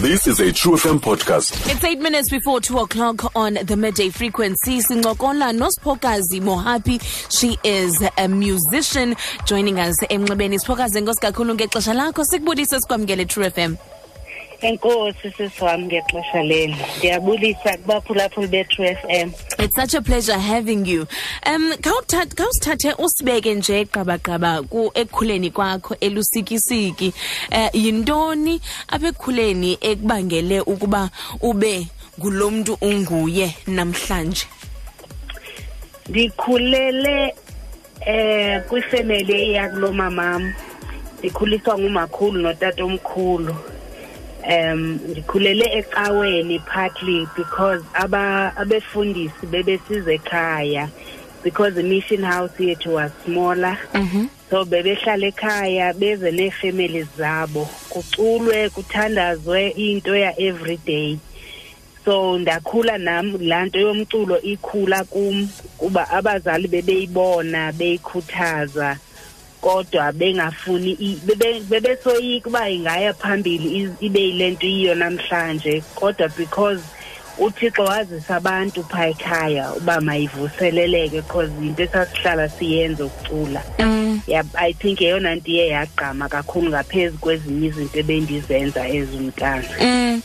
This is a True FM podcast. It's eight minutes before two o'clock on the midday frequency. Singokola Nospokazi Mohapi. She is a musician joining us emnxebeni. Siphokazi nkosi kakhulu ngexesha lakho. Sikubulisa sikwamkele True FM. Enkosi sisi wam ngexesha leli ndiyabulisa kubaphulaphula be-true f m It's such a pleasure having you. Um khawusithathe usibeke nje gqabagqaba ku ekukhuleni kwakho elusikisiki. Eh yintoni apha ekukhuleni ekubangele ukuba ube ngulo mntu unguye namhlanje? ndikhulele eh kwifemeli eyakulo mamam ndikhuliswa ngumakhulu notata omkhulu um ndikhulele ecaweni partly because aba abefundisi bebesize ekhaya because the mission house yethu was smaller. Mhm. so bebehlala ekhaya beze neefamily zabo. Kuculwe kuthandazwe into ya everyday so ndakhula nam laa nto yomculo ikhula kum kuba abazali bebeyibona beyikhuthaza. Kodwa bengafuni i- bebe- bebesoyika uba ingaya phambili i- ibe yile nto iyiyo namhlanje kodwa because uthixo wazisa abantu phaa ekhaya uba mayivuseleleke because yinto esasihlala siyenza ukucula Mm. yeah, i think yeyona nto iye yagqama kakhulu ngaphezu kwezinye izinto ebendizenza ezimntana Mm.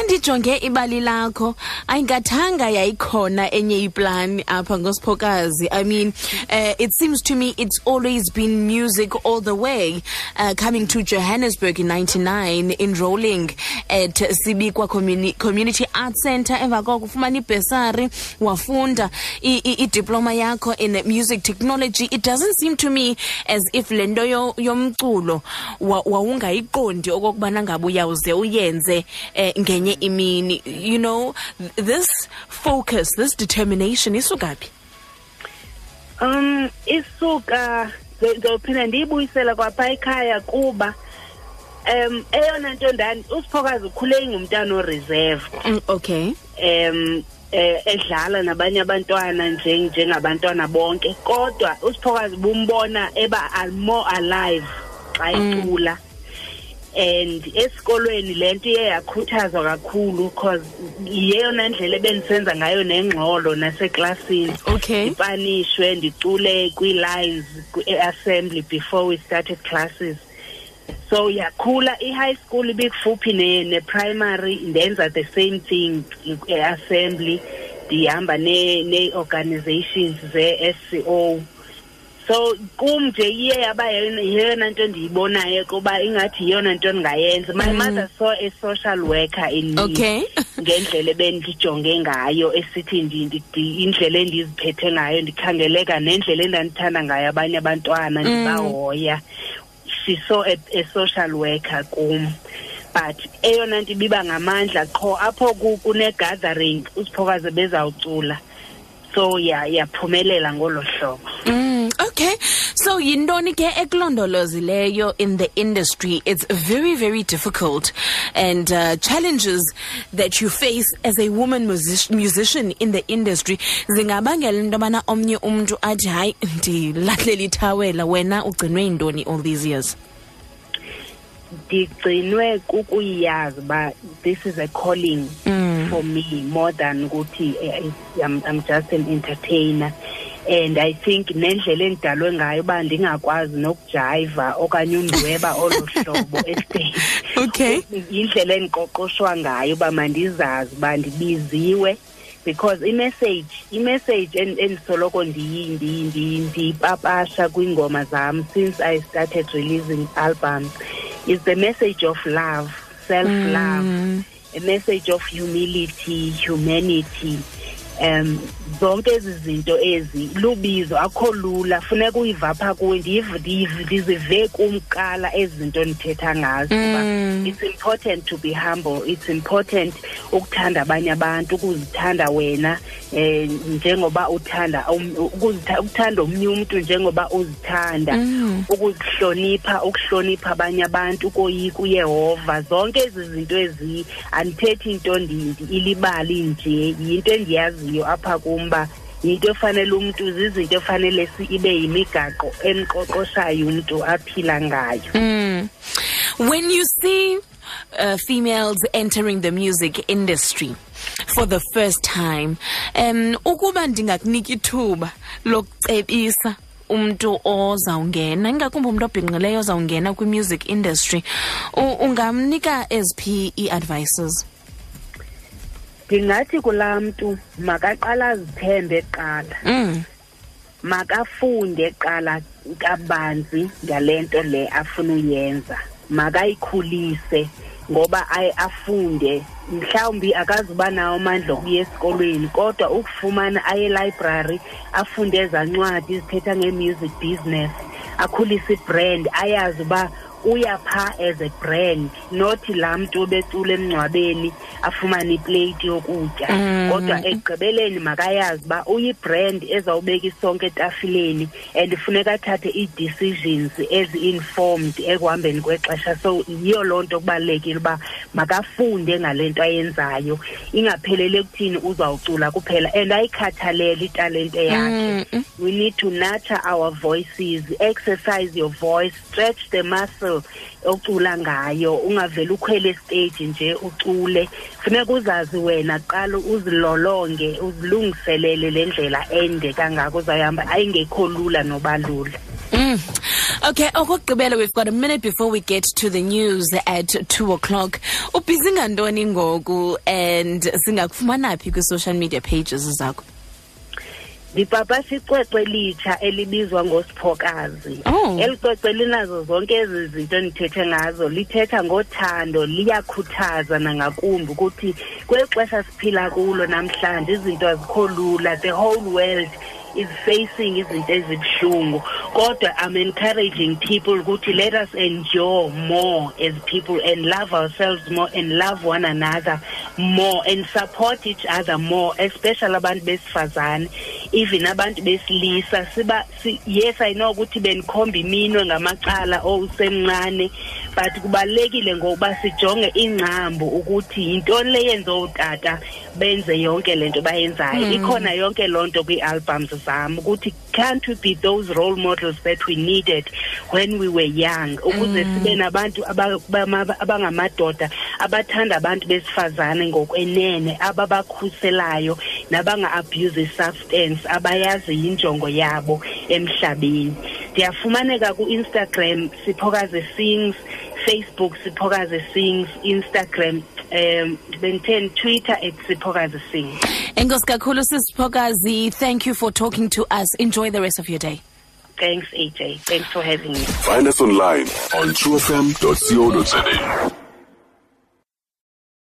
Xa ndijonge ibali lakho. Ayingathanga yayikhona enye iplani apha ngosiphokazi. I mean uh, it seems to me it's always been music all the way uh, coming to Johannesburg in 99 enrolling at Sibikwa community, Community art Center. Emva koko ufumana ibhesari wafunda idiploma yakho in music technology. It doesn't seem to me as if le nto yo- yomculo wa- wawungayiqondi okokubana ngabe uyawuze uyenze eh, ngenye imini. You know this focus this determination isukaphi um isuka ndizophinda ndiyibuyisela kwapha ekhaya kuba um eyona nto ndani usiphokazi ukhule ingumntana oreserve. Mm, okay. Um eh edlala nabanye abantwana nje njengabantwana bonke kodwa usiphokazi bumbona eba al- more alive xa ecula. And esikolweni lento iye yakhuthazwa kakhulu because yeyona ndlela ebendisenza ngayo nengxolo naseklasini. Okay. Ndipanishwe ndicule kwii-lines kwi-assembly before we started classes. So yakhula i-high school ibikufuphi ne- ne-primary ndenza the same thing e-assembly ndihamba ne- nee-organizations ze-sco so kum nje iye yaba yeyona- yeyona nto ndiyibonayo kuba ingathi yiyona nto ndingayenza. My mother saw a social worker in me okay. ngendlela ebendijonge ngayo esithi ndi- ndi- ndi- indlela endiziphethe ngayo ndikhangeleka nendlela endandithanda ngayo abanye abantwana ndibahoya she saw a, a social worker kum. But eyona nto ibiba ngamandla qho apho ku- kune-gathering usiphokaze bezawucula. So ya- yaphumelela ngolo hlobo. Mm, okay. So yintoni ke ekulondolozileyo in the industry? It's very very difficult and uh, challenges that you face as a woman music musician in the industry. Zingabangela into yobana omnye umntu athi hayi ndilahlela ithawela wena ugcinwe yintoni all these years? Ndigcinwe kukuyazi uba this is a calling Mm. for me more than ukuthi eh, I'm, I'm just an entertainer and i think nendlela endidalwe ngayo uba ndingakwazi nokujayiva okanye undweba olo hlobo estage. Okay. Yindlela endiqoqoshwa ngayo uba mandizazi uba ndibiziwe because imessage imessage en- endisoloko ndiyi- ndiyi- ndiyi- ndiyipapasha kwiingoma zam since i started releasing albums is the message of love self love Mm. a message of humility humanity um zonke ezi zinto ezi lubizo akho lula funeka uyiva phaa kuwe ndizive kumqala ezi zinto ndithetha ngazo kuba Mm. it's important to be humble it's important ukuthanda abanye abantu ukuzithanda wena eh njengoba uthanda um- ukuthanda omnye umuntu njengoba uzithanda Mm. ukuzihlonipha ukuhlonipha abanye abantu ukoyika uyehova zonke ezi zinto ezi andithethi into ilibali nje yinto endiyaziyo apha kumba yinto efanele umntu zizinto efanele ibe yimigaqo emqoqoshayo umntu aphila ngayo Mm. When you see uh, females entering the music industry for the first time um ukuba ndingakunika ithuba lokucebisa umntu ozawungena ingakumbi umntu obhinqileyo ozawungena kwi-music industry ungamnika eziphi ii-advices ndingathi kulaa mntu makaqala azithembe kuqala. Mm. makafunde kuqala kabanzi ngale nto le afuna uyenza. Makayikhulise ngoba afunde. Mhlawumbi akazuba nawo amandla okuya esikolweni kodwa ukufumana aye library afunde ezancwadi zithetha nge-music business akhulise ibrand ayazi uba uya pha as a brand not laa mntu obecula emngcwabeni afumane iplate yokutya. Mm. kodwa ekugqibeleni makayazi uba uyibrand ezawubeka isonke etafileni and funeka athathe ii-decisions ezi-informed ekuhambeni kwexesha. So yiyo loo nto kubalulekile uba makafunde ngale nto ayenzayo. Ingapheleli ekuthini uzawucula kuphela. And ayikhathalele italente yakhe. Mm. we need to nurture our voices exercise your voice stretch the muscle ocula ngayo ungavele ukhwele estage nje ucule funeka uzazi wena qala uzilolonge uzilungiselele le ndlela ende kangako uzawuhamba ayingekho lula noba lula Mm. Okay, okokugqibela we've got a minute before we get to the news at 2 o'clock. Ubhizi ngantoni ngoku and singakufumana phi kwi-social media pages zakho? Ndipapasha icwecwe litsha elibizwa ngosiphokazi. Oh. eli cwecwe linazo zonke ezi zinto endithethe ngazo. Lithetha ngothando liyakhuthaza nangakumbi ukuthi kweli xesha siphila kulo namhlanje izinto azikho lula. The whole world is facing izinto ezibuhlungu. Kodwa i'm encouraging people ukuthi let us endure more as people and love ourselves more and love one another more and support each other more especially abantu besifazane even abantu besilisa siba si, yes i know ukuthi benikhomba iminwe ngamacala owusemncane but kubalulekile ngokuba sijonge ingcambu ukuthi yintoni le yenze utata benze yonke lento bayenzayo. Mm. ikhona yonke loo nto kwii-albums zam ukuthi can't we be those role models that we needed when we were young? Ukuze sibe nabantu aba- bama- abangamadoda abathanda abantu besifazane ngokwenene ababakhuselayo nabanga-abuse substance abayazi yinjongo yabo emhlabeni ndiyafumaneka ku-instagram siphokaze sings facebook siphokaze sings instagram um benditheni twitter at siphokaze sings Enkosi kakhulu sisiphokazi. Thank you for talking to us. Enjoy the rest of your day. thanks aj thanks for having me Find us online on truefm.co.za.